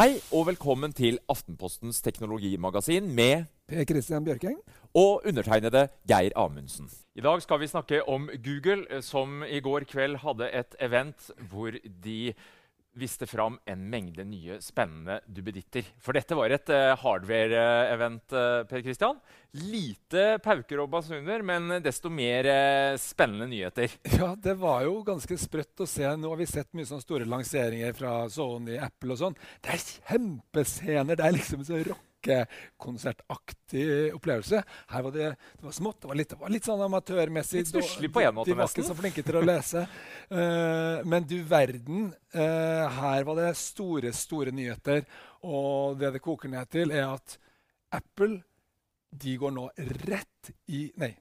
Hei og velkommen til Aftenpostens teknologimagasin med Per Christian Bjørking. og undertegnede Geir Amundsen. I dag skal vi snakke om Google, eh, som i går kveld hadde et event hvor de viste fram en mengde nye spennende duppeditter. For dette var et uh, hardware-event, Uh, Per Christian. Lite pauker og basuner, men desto mer uh, spennende nyheter. Ja, det var jo ganske sprøtt å se. Nå har vi sett mye sånne store lanseringer fra Sony, Apple og sånn. Det er kjempescener. Det er liksom så rockekonsertaktig opplevelse. Her var det, det var smått, det var litt, det var litt sånn amatørmessig. Litt stusslig på en måte, De var ikke så flinke til å lese. Uh, men du verden, uh, her var det store, store nyheter. Og det det koker ned til, er at Apple de går nå rett i Nei,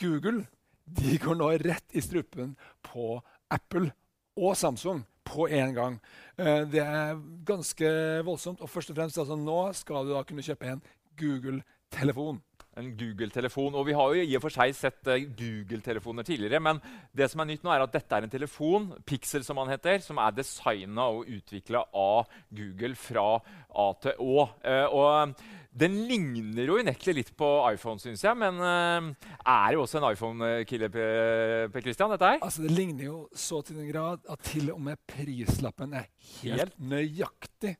Google de går nå rett i strupen på Apple og Samsung på en gang. Eh, det er ganske voldsomt. Og først og fremst, altså, nå skal du da kunne kjøpe en Google-telefon. En Google-telefon. Og vi har jo i og for seg sett eh, Google-telefoner tidligere, men det som er nytt nå er at dette er en telefon, Pixel som han heter, som er designa og utvikla av Google fra A til Å. Eh, og den ligner jo unektelig litt på iPhone, syns jeg, men uh, er jo også en iPhone-killer, Per Christian, dette her? Altså, Det ligner jo så til den grad at til og med prislappen er helt Helt. nøyaktig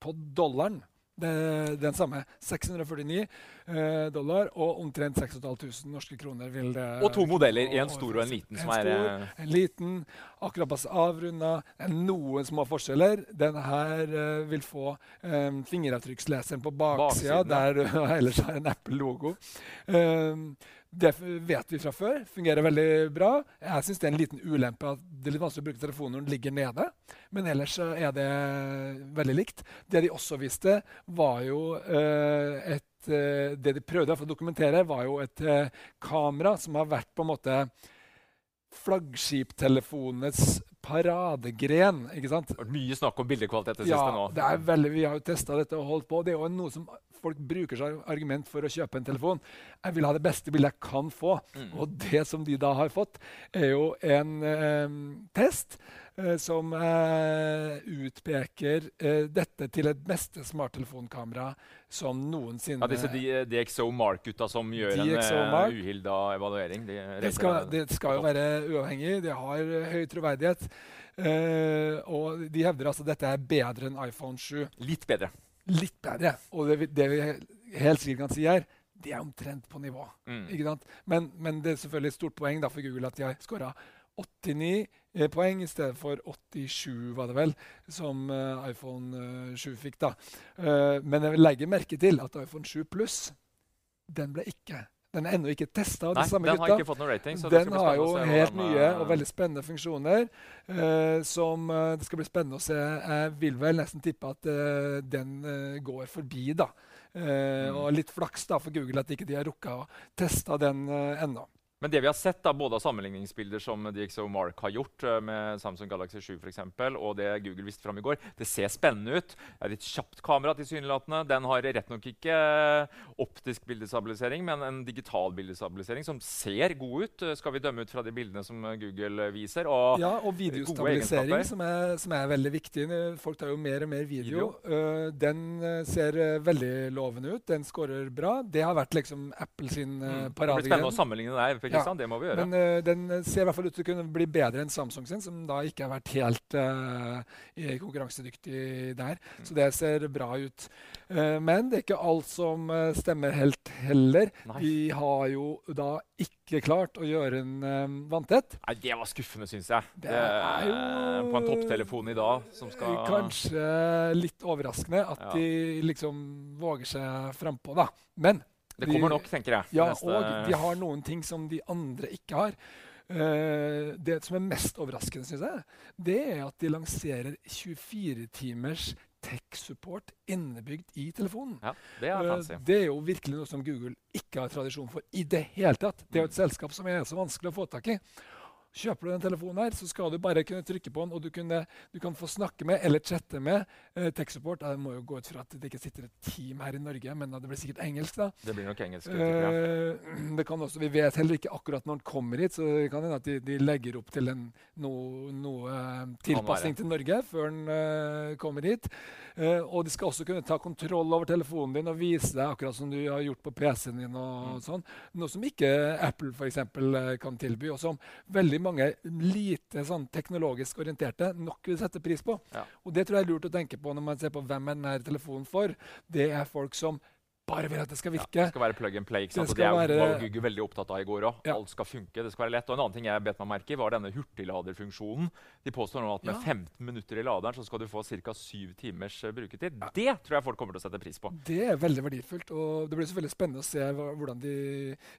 på dollaren. Den samme. 649 eh, dollar og omtrent 6500 norske kroner. vil det... Og to modeller, en stor og en liten, En som stor, eh, en liten, akkurat passe avrunda. Noen små forskjeller. Den her eh, vil få um, fingeravtrykksleseren på baksida, Baksiden, ja. der du ellers har en Apple-logo. Um, det vet vi fra før. Fungerer veldig bra. Jeg syns det er en liten ulempe at det er litt vanskelig å bruke telefonen når den ligger nede. Men ellers er det veldig likt. Det de også viste, var jo eh, et eh, Det de prøvde å dokumentere, var jo et eh, kamera som har vært på en måte flaggskiptelefonenes paradegren. ikke sant? det har vært mye snakk om bildekvalitet det Ja, siste nå. det er veldig, vi har jo testa dette og holdt på. Det er jo noe som folk bruker som argument for å kjøpe en telefon. Jeg vil ha det beste bildet jeg kan få. Mm. Og det som de da har fått, er jo en eh, test som eh, utpeker eh, dette til et beste smarttelefonkamera som noensinne Ja, disse DXO Mark-gutta som gjør DxO en Mark. uh, uhilda evaluering. De Det skal, det skal jo være uavhengig. Det har eh, høy troverdighet. Eh, og de hevder altså at dette er bedre enn iPhone 7. Litt bedre. Litt bedre. Og det, det vi helt sikkert kan si her, det er omtrent på nivå. Mm. Men, men det er selvfølgelig et stort poeng for Google at de har skåra 89 eh, poeng i stedet for 87, var det vel, som eh, iPhone eh, 7 fikk. da. Eh, men jeg vil legge merke til at iPhone 7 Pluss den ble ikke Den er ennå ikke testa av de samme den har ikke fått noen rating. Så det Den har jo helt nye eh, og veldig spennende funksjoner. eh, som eh, det skal bli spennende å se. Jeg vil vel nesten tippe at eh, den eh, går forbi, da. Eh, Mm. Og litt flaks da for Google at ikke de har rukka å teste den ennå. Men det vi har sett, da, både av sammenligningsbilder som DXO Mark har gjort eh, med Samsung Galaxy 7 for eksempel, og det Google viste fram i går, det ser spennende ut. Det er et kjapt kamera tilsynelatende. Den har rett nok ikke eh, optisk bildestabilisering, men en digital bildestabilisering som ser god ut, eh, skal vi dømme ut fra de bildene som Google viser. Og Ja, og videostabilisering, som er, som er veldig viktig. Folk tar jo mer og mer video. Eh, den eh, ser veldig lovende ut. Den scorer bra. Det har vært liksom Apple sin uh, mm, det blir spennende å sammenligne det her. ja. Det må vi gjøre. Men uh, den ser i hvert fall ut til å kunne bli bedre enn Samsung sin, som da ikke har vært helt uh, konkurransedyktig der. Mm. Så det ser bra ut. Uh, men det er ikke alt som eh, stemmer helt heller. Nei. Vi har jo da ikke klart å gjøre en uh, vanntett. Nei, det var skuffende, syns jeg. Det er jo- Eh, På en topptelefon i dag som skal Eh, Kanskje litt overraskende at Ja. de liksom våger seg frampå, da. Men Det de- kommer nok, tenker jeg. Ja, Neste- og de har noen ting som de andre ikke har. Uh, det som er mest overraskende, syns jeg, det er at de lanserer 24 timers tech-support innebygd i telefonen. Ja, det er fancy. det er jo virkelig noe som Google ikke har tradisjon for i det hele tatt. Det er jo et selskap som er så vanskelig å få tak i. Kjøper du den telefonen, her, så skal du bare kunne trykke på den, og du, kunne, du kan få snakke med eller chatte med eh, tech support. Jeg må jo gå ut fra at det ikke sitter et team her i Norge, men det blir sikkert engelsk. da. Det blir nok engelsk. Eh, det kan også, vi vet heller ikke akkurat når den kommer hit, så det kan hende at de, de legger opp til en, noe, noe eh, tilpasning til Norge før den uh, kommer hit. Uh, og de skal også kunne ta kontroll over telefonen din og vise deg akkurat som du har gjort på PC-en din. og mm. sånn. Noe som ikke Apple for eksempel, kan tilby, og som veldig mange lite sånn, teknologisk orienterte nok vil sette pris på. Ja. Og Det tror jeg er lurt å tenke på når man ser på hvem er denne telefonen for. Det er folk som bare vil at det skal virke. Ja, det skal være plug and play. ikke sant? Det, det være... var Google veldig opptatt av i går òg. Ja. Alt skal funke. det skal være lett. Og En annen ting jeg bet meg merke i, var denne hurtigladerfunksjonen. De påstår nå at med ja. 15 minutter i laderen så skal du få ca. 7 timers uh, bruketid. Det tror jeg folk kommer til å sette pris på. Det er veldig verdifullt. og Det blir selvfølgelig spennende å se hvordan de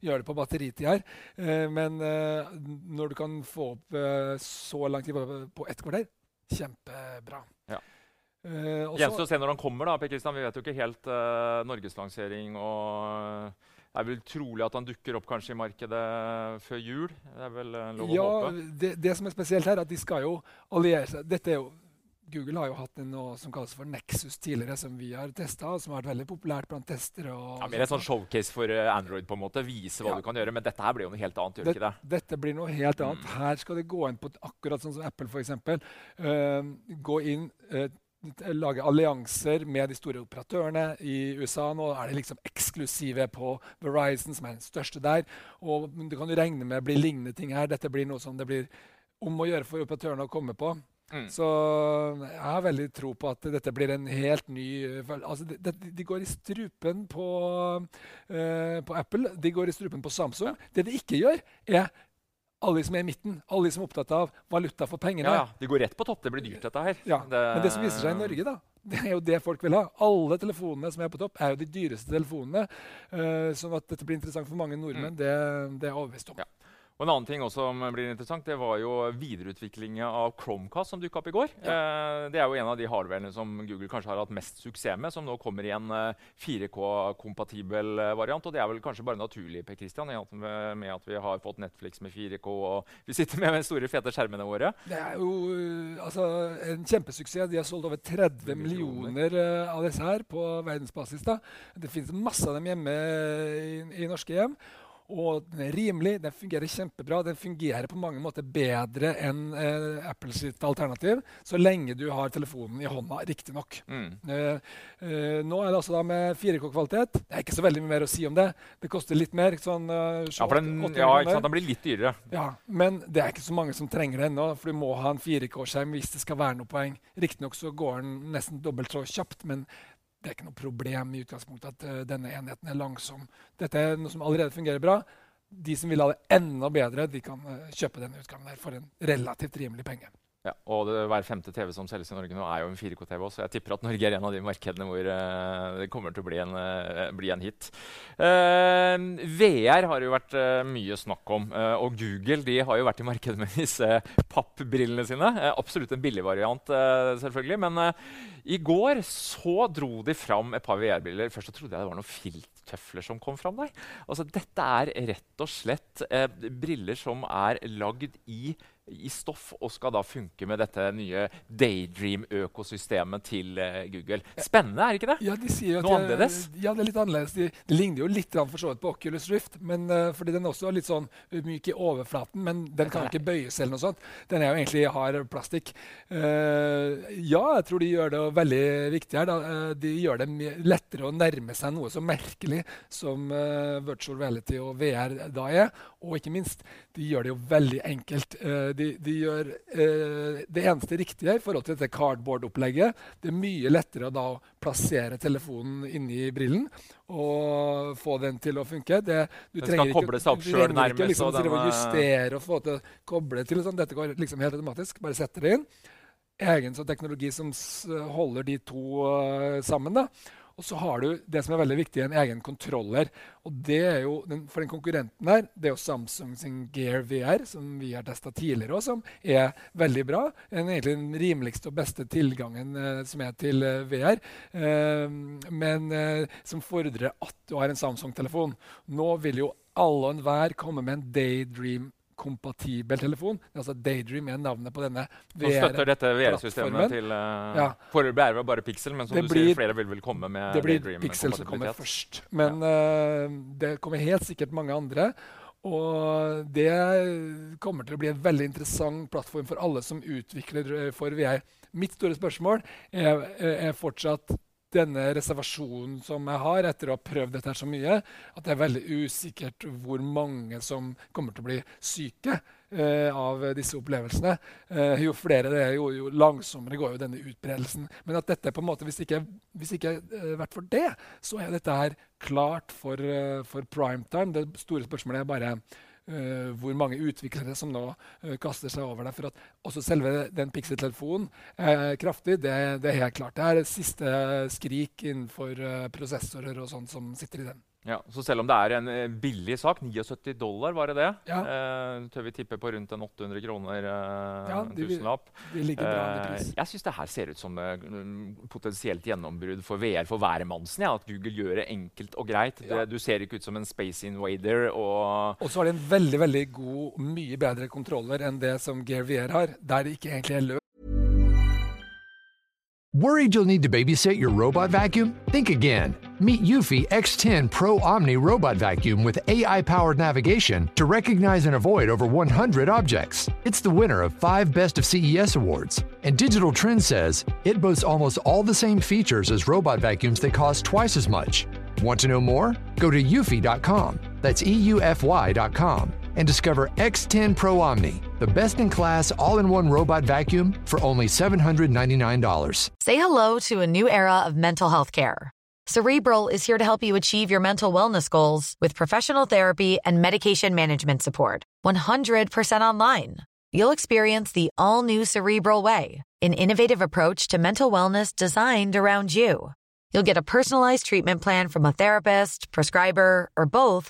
gjør det på batteritid her. Uh, men uh, når du kan få opp så lang tid på ett kvarter, kjempebra. Ja. Uh, Gjenstår å se når han kommer. da, Per Kristian. Vi vet jo ikke helt uh, norgeslansering. og Det er vel trolig at han dukker opp kanskje i markedet før jul. Det er vel uh, lov ja, å håpe. Det, det, som er spesielt her, er at de skal jo alliere seg. Dette er jo Google har jo hatt noe som kalles for Nexus tidligere, som vi har testa, som har vært veldig populært blant testere. ja, Mer en sånn showcase for Android, på en måte, vise hva ja. du kan gjøre. Men dette her blir jo noe helt annet. gjør det, ikke det? Dette blir noe helt annet. Mm. Her skal det gå inn på akkurat sånn som Apple, f.eks. Uh, gå inn uh, lage allianser med de store operatørene i USA. Nå er de liksom eksklusive på Verizon, som er den største der. Og du kan jo regne med blir lignende ting her. Dette blir noe som det blir om å gjøre for operatørene å komme på. Mm. Så jeg har veldig tro på at dette blir en helt ny altså de, de, de går i strupen på, uh, på, Apple, de går i strupen på Samsung. Det de ikke gjør, er alle de som er i midten, alle de som er opptatt av valuta for pengene. Ja, ja. De går rett på topp. Det blir dyrt, dette her. Ja, det... Men det som viser seg i Norge, da, det er jo det folk vil ha. Alle telefonene som er på topp, er jo de dyreste telefonene. Uh, sånn at dette blir interessant for mange nordmenn, mm. det, det, er jeg overbevist om. Ja. Og En annen ting som blir interessant, det var jo videreutviklingen av Chromecast som dukka opp i går. Ja. Eh, det er jo en av de hardwarene som Google kanskje har hatt mest suksess med, som nå kommer i en 4K-kompatibel eh, eh, variant. Og det er vel kanskje bare naturlig Per Christian, med at vi har fått Netflix med 4K og vi sitter med de store, fete skjermene våre. Det er jo altså, en kjempesuksess. De har solgt over 30 millioner av disse her på verdensbasis. da. Det finnes masse av dem hjemme i, i norske hjem. Og den er rimelig, den fungerer kjempebra. Den fungerer på mange måter bedre enn eh, sitt alternativ, så lenge du har telefonen i hånda, riktignok. Mm. Eh, eh, nå er det altså da med 4K-kvalitet. Det er ikke så veldig mye mer å si om det. Det koster litt mer. sånn uh, Ja, for den, ja, ikke sant? den blir litt dyrere. Ja, Men det er ikke så mange som trenger det ennå, for du må ha en 4K-skjerm hvis det skal være noe poeng. Riktignok går den nesten dobbelt så kjapt, men det er ikke noe problem i utgangspunktet at uh, denne enheten er langsom. Dette er noe som allerede fungerer bra. De som vil ha det enda bedre, de kan uh, kjøpe denne utgaven for en relativt rimelig penge. Ja, og det, Hver femte TV som selges i Norge nå, er jo en 4K-TV. Så jeg tipper at Norge er en av de markedene hvor uh, det kommer til å bli en, uh, bli en hit. Uh, VR har jo vært mye snakk om. og Google de har jo vært i markedet med disse pappbrillene sine. absolutt en billig variant, selvfølgelig. Men i går så dro de fram et par VR-briller. Først så trodde jeg det var noen filttøfler som kom fram der. Altså, dette er rett og slett briller som er lagd i i stoff og skal da funke med dette nye Daydream-økosystemet til eh, Google. Spennende, er ikke det? Ja, de sier at Noe annerledes? Ja, det er litt annerledes. De, det ligner jo litt for så vidt på Oculus Rift, men, uh, fordi den også er litt sånn myk i overflaten, men den kan ikke bøyes eller noe sånt. Den er jo egentlig hard plastikk. Uh, ja, jeg tror de gjør det veldig viktig her. Da. de gjør det lettere å nærme seg noe så merkelig som virtual reality og VR da er. Og ikke minst, de gjør det jo veldig enkelt. Uh, de, de, gjør uh, det eneste riktige i forhold til dette cardboard-opplegget. Det er mye lettere da å plassere telefonen inni brillen og få den til å funke. Det, du den skal koble seg opp sjøl nærmest. Ikke, liksom, denne... justere og få til å koble til. Sånn. Dette går liksom helt automatisk. Bare setter det inn. Egen teknologi som holder de to uh, sammen. da. Og så har du det som er veldig viktig, en egen kontroller. Og det er jo, den, For den konkurrenten her, det er jo Samsung sin Gear VR, som vi har testa tidligere, og som er veldig bra. Den egentlig den rimeligste og beste tilgangen eh, som er til eh, VR. Eh, men som fordrer at du har en Samsung-telefon. Nå vil jo alle og enhver komme med en Daydream VR-kompatibel telefon. Altså Daydream er navnet på denne Som støtter dette VR-systemet til uh, Ja. Foreløpig er det bare Pixel, men som Det du blir- sier, flere vil vel komme med Daydream. Det blir Daydream Pixel som kommer først. Men eh, det kommer helt sikkert mange andre. Og det kommer til å bli en veldig interessant plattform for alle som utvikler eh, for VR. Mitt store spørsmål er, er fortsatt denne reservasjonen som jeg har etter å ha prøvd dette her så mye, at det er veldig usikkert hvor mange som kommer til å bli syke eh, av disse opplevelsene. Eh, jo flere det er, jo, jo langsommere går jo denne utbredelsen. Men at dette på en måte, hvis ikke, hvis ikke eh, vært for det, så er dette her klart for, eh, for primetime. Det store spørsmålet er bare eh, hvor mange utviklere som nå uh, kaster seg over det. For at også selve den Pixie-telefonen er kraftig. Det, det er helt klart. Det er siste skrik innenfor eh, prosessorer og sånt som sitter i den. Ja, så selv om det er en eh, billig sak, 79 dollar, var det det? Ja. Eh, tør vi tippe på rundt en 800 kroner, eh, Ja, en tusenlapp. Eh, jeg syns det her ser ut som eh, mm, potensielt gjennombrudd for VR for hvermannsen. Ja, at Google gjør det enkelt og greit. Det, du ser ikke ut som en Space Invader. og Og så har de en veldig veldig god, mye bedre kontroller enn det som Gear VR har, der det ikke egentlig er løst. Worried you'll need to babysit your robot vacuum? Think again. Meet Eufy X10 Pro Omni Robot Vacuum with AI powered navigation to recognize and avoid over 100 objects. It's the winner of five Best of CES awards. And Digital Trends says it boasts almost all the same features as robot vacuums that cost twice as much. Want to know more? Go to eufy.com. That's EUFY.com and discover X10 Pro Omni, the best in class all in one robot vacuum for only $799. Say hello to a new era of mental health care. Cerebral is here to help you achieve your mental wellness goals with professional therapy and medication management support. 100% online. You'll experience the all new Cerebral Way, an innovative approach to mental wellness designed around you. You'll get a personalized treatment plan from a therapist, prescriber, or both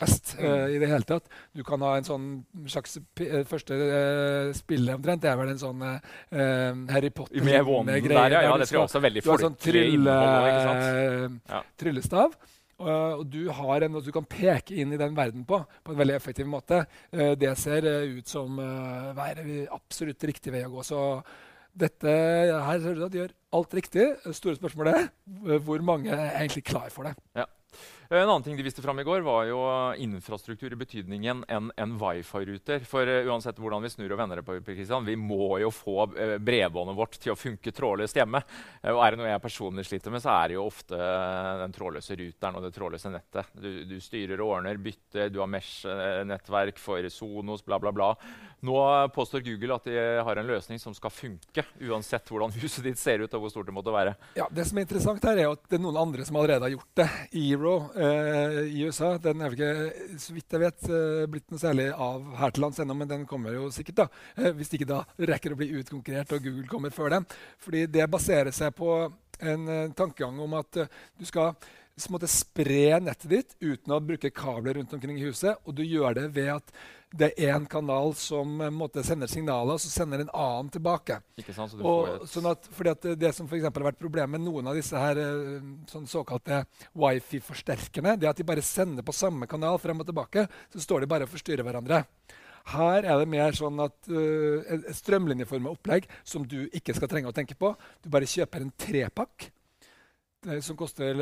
Best uh, i det hele tatt. Du kan ha en sånn slags eh, første uh, spille omtrent. Det er vel en sånn uh, Harry Potter-greie. ja. ja det tror jeg også er veldig Du har sånn trylle. Ja. tryllestav. Og, og du har en du kan peke inn i den verden på på en veldig effektiv måte. Eh, det ser eh, ut som uh, være absolutt riktig vei å gå. Så dette her ser ut til at de gjør alt riktig. Det store spørsmålet er eh, hvor mange er egentlig klar for det. Ja. En annen ting de viste fram i går, var jo infrastruktur i betydningen enn en wifi-ruter. For uh, uansett hvordan vi snur og vender det på, Kristian, vi må jo få uh, bredbåndet vårt til å funke trådløst hjemme. Og er det noe jeg personlig sliter med, så er det jo ofte den trådløse ruteren og det trådløse nettet. Du, du styrer og ordner, bytter, du har Mesh-nettverk for Sonos, bla, bla, bla. Nå påstår Google at de har en løsning som skal funke, uansett hvordan huset ditt ser ut og hvor stort det måtte være. Ja, det som er interessant her er at det er noen andre som allerede har gjort det. Eero eh, i USA. Den er vel ikke, så vidt jeg vet, eh, blitt noe særlig av her til lands ennå, men den kommer jo sikkert. da. Eh, hvis ikke da rekker å bli utkonkurrert og Google kommer før den. Fordi det baserer seg på en eh, tankegang om at uh, du skal spre nettet ditt uten å bruke kabler rundt omkring i huset. Og du gjør det ved at det er én kanal som eh, måtte sender signaler, og så sender en annen tilbake. Ikke sant? Så du får et sånn at, fordi at Det som for har vært problemet med noen av disse her, eh, sånn såkalte wifi-forsterkerne, det er at de bare sender på samme kanal frem og tilbake. Så står de bare og forstyrrer hverandre. Her er det mer sånn at uh, et strømlinjeformet opplegg som du ikke skal trenge å tenke på. Du bare kjøper en trepakk eh, som koster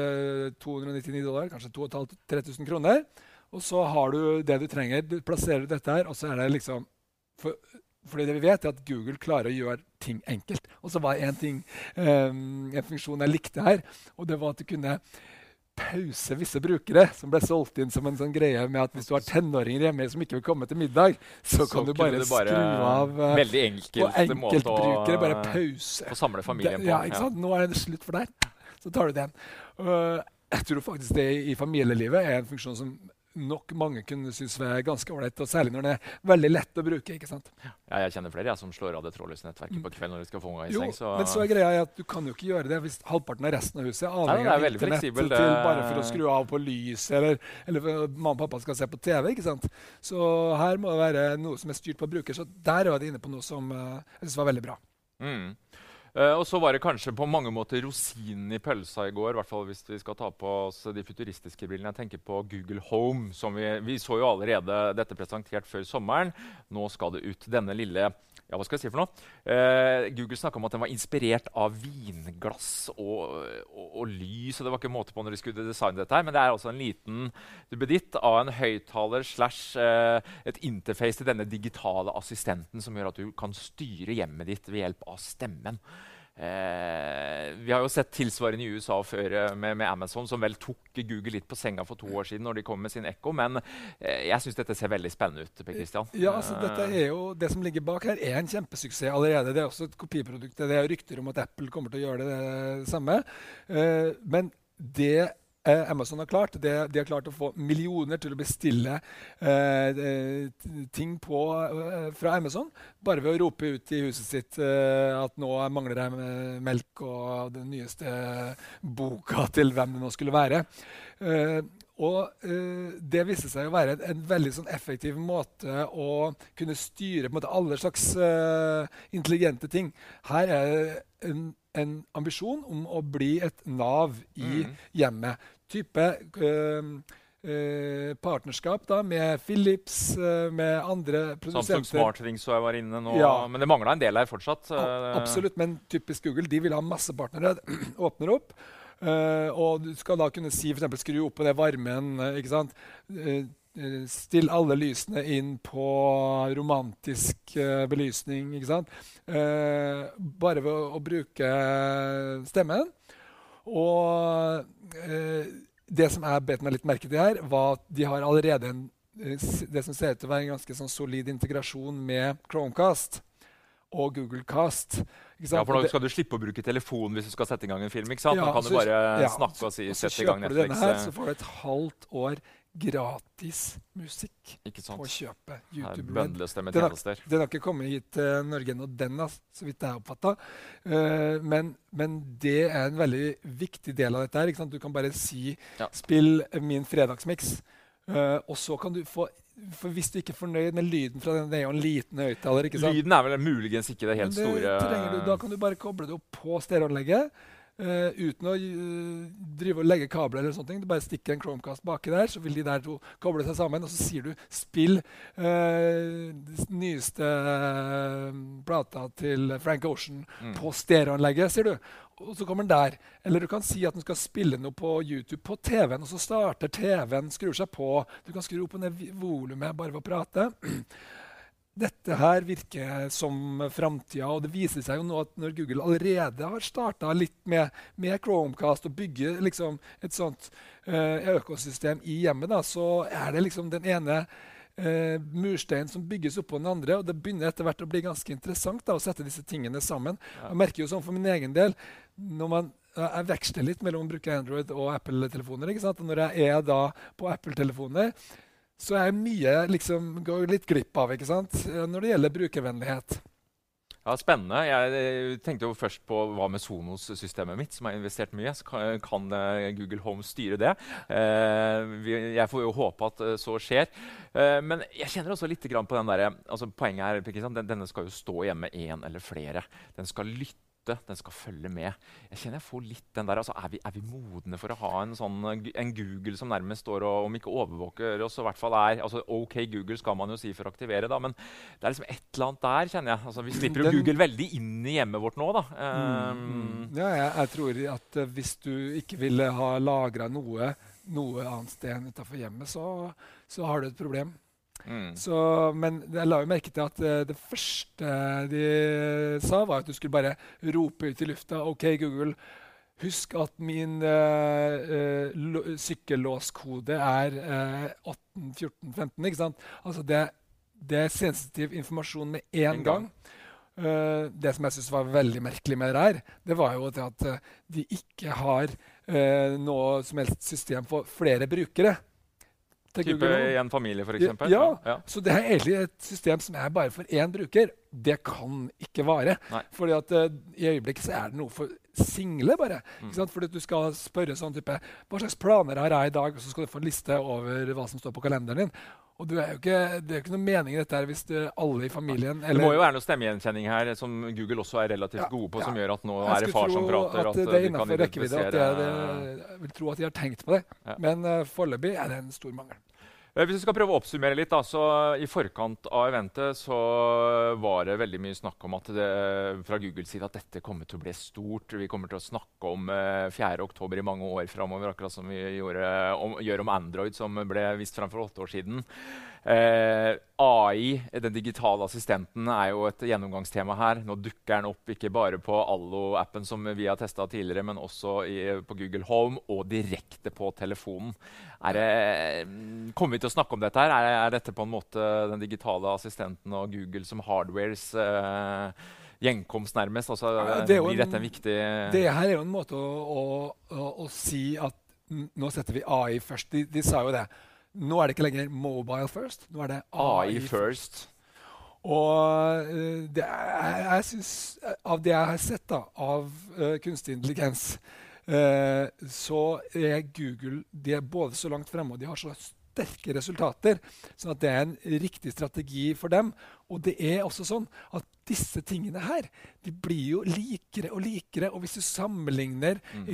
299 dollar, kanskje 2500-3000 kroner. Og så har du det du trenger. Du plasserer dette her, og så er det liksom for, fordi det vi vet, er at Google klarer å gjøre ting enkelt. Og så var en, ting, um, en funksjon jeg likte her, og det var at du kunne pause visse brukere, som ble solgt inn som en sånn greie med at hvis du har tenåringer hjemme som ikke vil komme til middag, så, så kan du bare, bare skru av uh, Veldig enkelt og enkeltbrukere. Bare pause. Og samle familien på. Ja, ikke sant? Nå er det slutt for deg. Så tar du den. Uh, jeg tror faktisk det i familielivet er en funksjon som nok mange kunne synes er ganske ålreit. Særlig når det er veldig lett å bruke. ikke sant? Ja, jeg kjenner flere jeg, som slår av det trådløse nettverket på kvelden. når de skal få unga i seng. Så... Men så er greia at du kan jo ikke gjøre det hvis halvparten av resten av huset er avhengig av internett til bare for å skru av på lys, eller, eller mamma og pappa skal se på TV. ikke sant? Så her må det være noe som er styrt på bruker. Så der var det inne på noe som uh, jeg synes var veldig bra. Mm. Uh, og så var det kanskje på mange måter rosinen i pølsa i går. hvert fall hvis vi skal ta på oss de futuristiske brillene. Jeg tenker på Google Home. som Vi, vi så jo allerede dette presentert før sommeren. Nå skal det ut. Denne lille ja, hva skal jeg si for noe? Eh, Google snakka om at den var inspirert av vinglass og, og, og, lys. og Det var ikke måte på når de skulle designe dette. her, Men det er altså en liten duppeditt av en høyttaler slash uh, et interface til denne digitale assistenten som gjør at du kan styre hjemmet ditt ved hjelp av stemmen. Eh, vi har jo sett tilsvarende i USA før eh, med, med, Amazon, som vel tok Google litt på senga for to år siden når de kom med sin Echo. Men eh, jeg syns dette ser veldig spennende ut. Per Christian. Ja, altså, dette er jo, Det som ligger bak her, er en kjempesuksess allerede. Det er også et kopiprodukt. Det er rykter om at Apple kommer til å gjøre det, det samme. Eh, men det eh, Amazon har klart. Det, de har klart å få millioner til å bestille eh, ting på, eh, fra Amazon bare ved å rope ut i huset sitt eh, at nå mangler det melk og den nyeste boka til hvem det nå skulle være. Og uh, Det viste seg å være en, en veldig sånn effektiv måte å kunne styre måte, alle slags uh, intelligente ting. Her er det en en ambisjon om å bli et nav i mm. hjemmet. Type uh, partnerskap da, med Philips, med andre produsenter. Samsung SmartThings jeg var inne nå, ja. men det mangla en del her fortsatt. Absolutt, men typisk Google de vil ha masse partnere. åpner opp. Uh, og du skal da kunne si f.eks. skru opp på det varmen. Uh, ikke sant? Eh, still alle lysene inn på romantisk belysning. ikke sant? Bare ved å, å, bruke stemmen. Og det som jeg bet meg litt merke til her, var at de har allerede en, det som ser ut til å være en ganske sånn solid integrasjon med Chromecast og Google Cast. Ja, for Da skal du slippe å bruke telefon hvis du skal sette i gang en film. ikke sant? Ja, da kan så, du bare ja, snakke og si og sette i gang Netflix'. Denne her, så får du et halvt år gratis musikk på kjøpet. YouTube den, har, den har ikke kommet hit til Norge ennå, den, så vidt jeg har oppfatta. Uh, eh, men, men, det er en veldig viktig del av dette. her. Du kan bare si ja. 'spill min fredagsmiks', uh, og så kan du få for Hvis du ikke er fornøyd med lyden fra den, det er jo en liten høyttaler. Lyden er vel muligens ikke det helt det store du, Da kan du bare koble det opp på stereoanlegget. Uh, uten å uh, drive og legge kabler. eller sånne ting. Du bare stikker en Chromecast baki der, så vil de der to koble seg sammen. Og så sier du 'spill uh, nyeste plata til Frank Ocean' mm. på stereoanlegget, sier du. Og så kommer den der. Eller du kan si at den skal spille noe på YouTube på TV-en, og så starter TV-en, skrur seg på. Du kan skru opp og ned volumet bare ved å prate. Dette her virker som framtida. Og det viser seg jo nå at når Google allerede har starta litt med, med, Chromecast og bygger liksom et sånt uh, økosystem i hjemmet, da, så er det liksom den ene uh, mursteinen som bygges oppå den andre. Og det begynner etter hvert å bli ganske interessant da, å sette disse tingene sammen. Jeg merker jo sånn for min egen del når man jeg veksler litt mellom å bruke Android og Apple-telefoner. Og når jeg er da på Apple-telefoner, så er mye liksom, går litt glipp av ikke sant? når det gjelder brukervennlighet. Ja, Spennende. Jeg tenkte jo først på hva med Sonos-systemet mitt, som har investert mye. Så kan, uh, Google Home styre det? Jeg får jo håpe at så skjer. men jeg kjenner også litt på den der, altså Poenget her, den, denne skal jo stå hjemme én eller flere. Den skal lytte Den skal følge med. Jeg kjenner jeg får litt den der, altså, er, vi, er vi modne for å ha en sånn en Google som nærmest står og om ikke overvåker oss, i hvert fall er altså, OK Google skal man jo si for å aktivere, da, men det er liksom et eller annet der, kjenner jeg. Altså, vi slipper jo Google veldig inn i hjemmet vårt nå, da. Um, ja, jeg, jeg, tror at uh, hvis du ikke ville ha lagra noe noe annet sted enn utafor hjemmet, så, så har du et problem. Mm. Så, men jeg la jo merke til at uh, det første de sa, var at du skulle bare rope ut i lufta OK, Google, husk at min uh, uh, sykkellåskode er 18, 14, 15. Ikke sant? Altså det, det er sensitiv informasjon med én en gang. Uh, det som jeg syns var veldig merkelig med det her, det var jo at de ikke har uh, noe som helst system for flere brukere. Type i en familie, f.eks.? Ja, ja. Så det er egentlig et system som er bare for én bruker. Det kan ikke vare. Nei. Fordi at uh, i øyeblikket så er det noe for single, bare. Mm. Fordi du skal spørre sånn type Hva slags planer har jeg i dag? Og så skal du få en liste over hva som står på kalenderen din. Og er ikke, Det er jo ikke noe mening i dette her hvis det, alle i familien eller, Det må jo være noe stemmegjenkjenning her som Google også er relativt ja, gode på, ja. som gjør at nå er det far som prater. At, at det er innenfor rekkevidde. at Jeg vil tro at de har tenkt på det. Ja. Men uh, foreløpig er det en stor mangel. Eh, hvis vi skal prøve å oppsummere litt, da, så I forkant av eventet så var det veldig mye snakk om at det, fra Googles side at dette kommer til å bli stort. Vi kommer til å snakke om eh, 4.10 i mange år framover, akkurat som vi gjorde, om, gjør om Android, som ble vist fram for åtte år siden. Eh, AI, den digitale assistenten, er jo et gjennomgangstema her. Nå dukker den opp ikke bare på Allo-appen, som vi har testa tidligere, men også i, på Google Home og direkte på telefonen. Det, kommer vi til å snakke om dette? her? Er, er, dette på en måte den digitale assistenten og Google som hardwares eh, gjenkomst, nærmest? Altså, det blir dette en viktig Det her er jo en måte å, å, å, å si at nå setter vi AI først. De, de sa jo det. Nå er det ikke lenger mobile first. Nå er det AI, AI first. Og uh, det er, jeg synes, av det jeg har sett da, av uh, kunstig intelligens, uh, så er Google de er både så langt fremme og de har så sterke resultater. sånn at det er en riktig strategi for dem. Og det er også sånn at disse tingene her de blir jo likere og likere. Og hvis du sammenligner mm.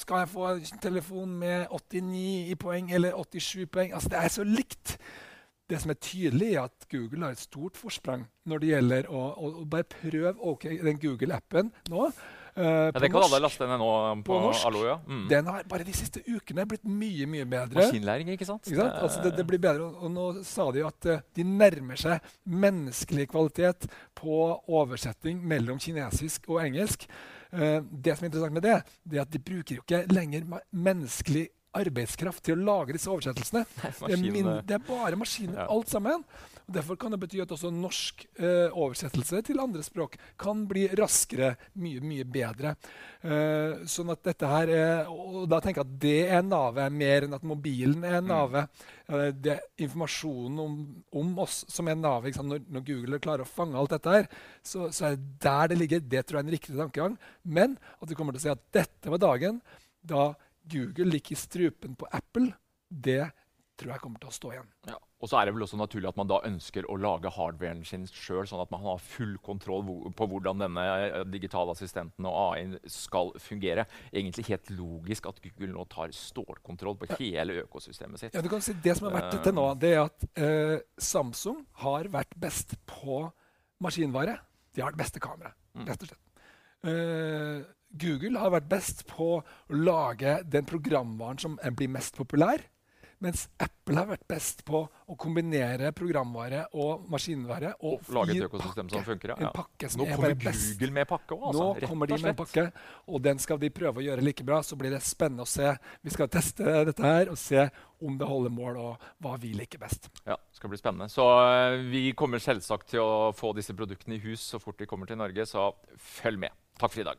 Skal jeg få en telefon med 89 i poeng eller 87 poeng? Altså, Det er så likt. Det som er tydelig, er at Google har et stort forsprang når det gjelder å, å, å bare prøve okay, den Google-appen nå. Uh, ja, det kan norsk, alle laste ned nå på, på norsk. Allo, ja. Mm. Den har bare de siste ukene blitt mye mye bedre. Maskinlæring, ikke sant? Ikke sant? Altså, det, det, blir bedre, og, nå sa de at uh, de nærmer seg menneskelig kvalitet på oversetting mellom kinesisk og engelsk. Uh, det som er interessant med det, det er at de bruker jo ikke lenger menneskelig arbeidskraft til å lage disse oversettelsene. Det er, min, det er bare maskiner, alt sammen. Og derfor kan det bety at også norsk eh, oversettelse til andre språk kan bli raskere, mye mye bedre. Eh, sånn at dette her er, og da tenker jeg at det er navet, mer enn at mobilen er mm. navet. Eh, det er informasjonen om, om, oss som er navet. Når, når, Google klarer å fange alt dette her, så, så, er det der det ligger. Det tror jeg er en riktig tankegang. Men at vi kommer til å si at dette var dagen da Google ligger i strupen på Apple, det tror jeg kommer til å stå igjen. Ja. Og så er det vel også naturlig at man da ønsker å lage hardwaren sin sjøl, sånn at man har full kontroll på hvordan denne eh, digitale assistenten og AI skal fungere. Egentlig helt logisk at Google nå tar stålkontroll på hele økosystemet sitt. Ja, du kan si Det som har vært til nå, det er at uh, Samsung har vært best på maskinvare. De har det beste kameraet, mm. rett og slett. Uh, Google har vært best på å lage den programvaren som blir mest populær. Mens Apple har vært best på å kombinere programvare og maskinvare. Og, og lage et økosystem pakke, som funker. Ja. Nå kommer Google med pakke òg. Altså, Nå kommer de med pakke, og den skal de prøve å gjøre like bra. Så blir det spennende å se. Vi skal teste dette her og se om det holder mål, og hva vi liker best. Ja, det skal bli spennende. Så uh, vi kommer selvsagt til å få disse produktene i hus så fort de kommer til Norge, så følg med. Takk for i dag.